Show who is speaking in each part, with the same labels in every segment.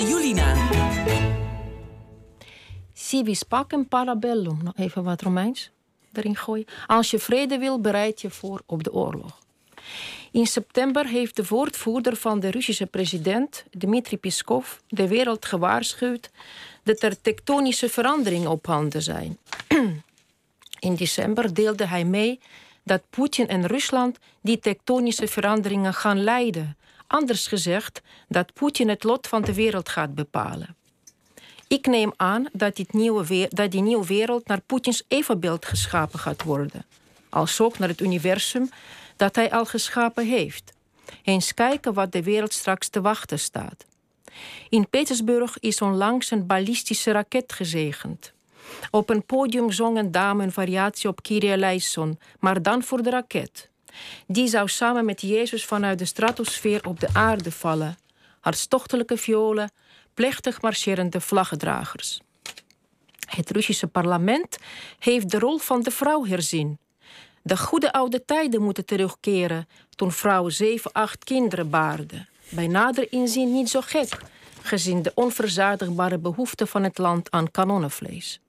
Speaker 1: Julina.
Speaker 2: Civis pacem parabellum. Nog even wat Romeins erin gooien. Als je vrede wil, bereid je voor op de oorlog. In september heeft de woordvoerder van de Russische president, Dmitri Peskov, de wereld gewaarschuwd dat er tektonische veranderingen op handen zijn. In december deelde hij mee dat Poetin en Rusland die tektonische veranderingen gaan leiden. Anders gezegd, dat Poetin het lot van de wereld gaat bepalen. Ik neem aan dat, dit nieuwe dat die nieuwe wereld naar Poetins evenbeeld geschapen gaat worden. Als ook naar het universum dat hij al geschapen heeft. Eens kijken wat de wereld straks te wachten staat. In Petersburg is onlangs een ballistische raket gezegend. Op een podium zong een dame een variatie op Kyrie eleison, maar dan voor de raket. Die zou samen met Jezus vanuit de stratosfeer op de aarde vallen. Hartstochtelijke violen, plechtig marcherende vlaggedragers. Het Russische parlement heeft de rol van de vrouw herzien. De goede oude tijden moeten terugkeren toen vrouwen zeven, acht kinderen baarden. Bij nader inzien niet zo gek, gezien de onverzadigbare behoefte van het land aan kanonnenvlees.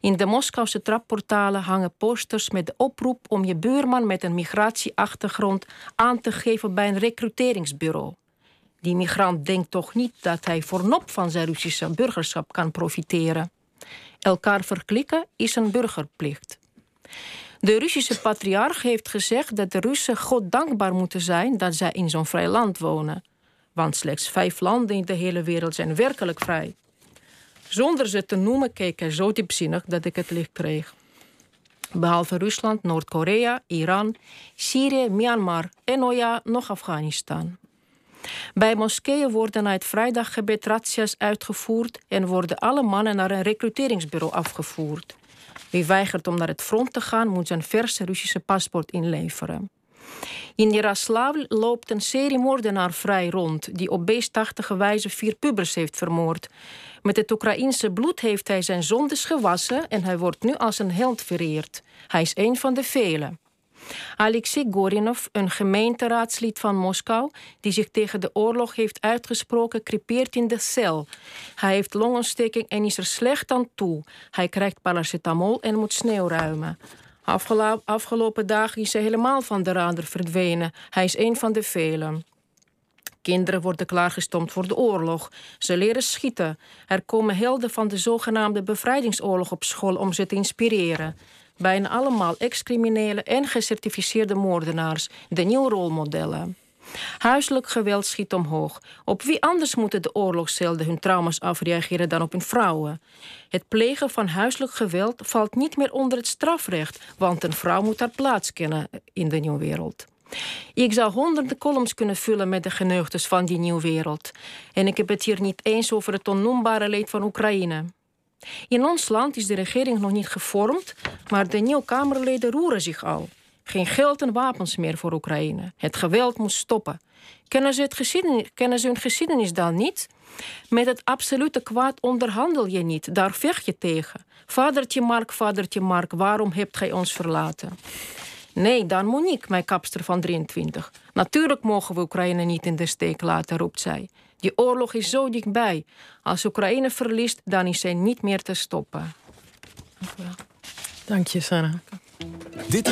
Speaker 2: In de Moskouse trapportalen hangen posters met de oproep om je buurman met een migratieachtergrond aan te geven bij een recruteringsbureau. Die migrant denkt toch niet dat hij voornop van zijn Russische burgerschap kan profiteren. Elkaar verklikken is een burgerplicht. De Russische patriarch heeft gezegd dat de Russen God dankbaar moeten zijn dat zij in zo'n vrij land wonen. Want slechts vijf landen in de hele wereld zijn werkelijk vrij. Zonder ze te noemen keek hij zo diepzinnig dat ik het licht kreeg. Behalve Rusland, Noord-Korea, Iran, Syrië, Myanmar en oh ja, nog Afghanistan. Bij moskeeën worden uit vrijdaggebed razzia's uitgevoerd en worden alle mannen naar een recruteringsbureau afgevoerd. Wie weigert om naar het front te gaan, moet zijn verse Russische paspoort inleveren. In Jaroslavl loopt een serie moordenaar vrij rond, die op beestachtige wijze vier pubers heeft vermoord. Met het Oekraïense bloed heeft hij zijn zondes gewassen en hij wordt nu als een held vereerd. Hij is een van de velen. Alexei Gorinov, een gemeenteraadslid van Moskou, die zich tegen de oorlog heeft uitgesproken, crepeert in de cel. Hij heeft longontsteking en is er slecht aan toe. Hij krijgt paracetamol en moet sneeuw ruimen. Afgelopen dagen is hij helemaal van de radar verdwenen. Hij is een van de velen. Kinderen worden klaargestomd voor de oorlog. Ze leren schieten. Er komen helden van de zogenaamde bevrijdingsoorlog op school om ze te inspireren. Bijna allemaal ex-criminelen en gecertificeerde moordenaars, de nieuwe rolmodellen. Huiselijk geweld schiet omhoog. Op wie anders moeten de oorlogshelden hun trauma's afreageren dan op hun vrouwen? Het plegen van huiselijk geweld valt niet meer onder het strafrecht, want een vrouw moet haar plaats kennen in de nieuwe wereld. Ik zou honderden columns kunnen vullen met de geneugtes van die nieuwe wereld. En ik heb het hier niet eens over het onnoembare leed van Oekraïne. In ons land is de regering nog niet gevormd, maar de nieuwe Kamerleden roeren zich al. Geen geld en wapens meer voor Oekraïne. Het geweld moet stoppen. Kennen ze, het geschiedenis, kennen ze hun geschiedenis dan niet? Met het absolute kwaad onderhandel je niet, daar vecht je tegen. Vadertje Mark, vadertje Mark, waarom hebt gij ons verlaten? Nee, dan Monique, mijn kapster van 23. Natuurlijk mogen we Oekraïne niet in de steek laten, roept zij. Die oorlog is zo dichtbij. Als Oekraïne verliest, dan is zij niet meer te stoppen.
Speaker 3: Dank je, Sarah.
Speaker 1: Dit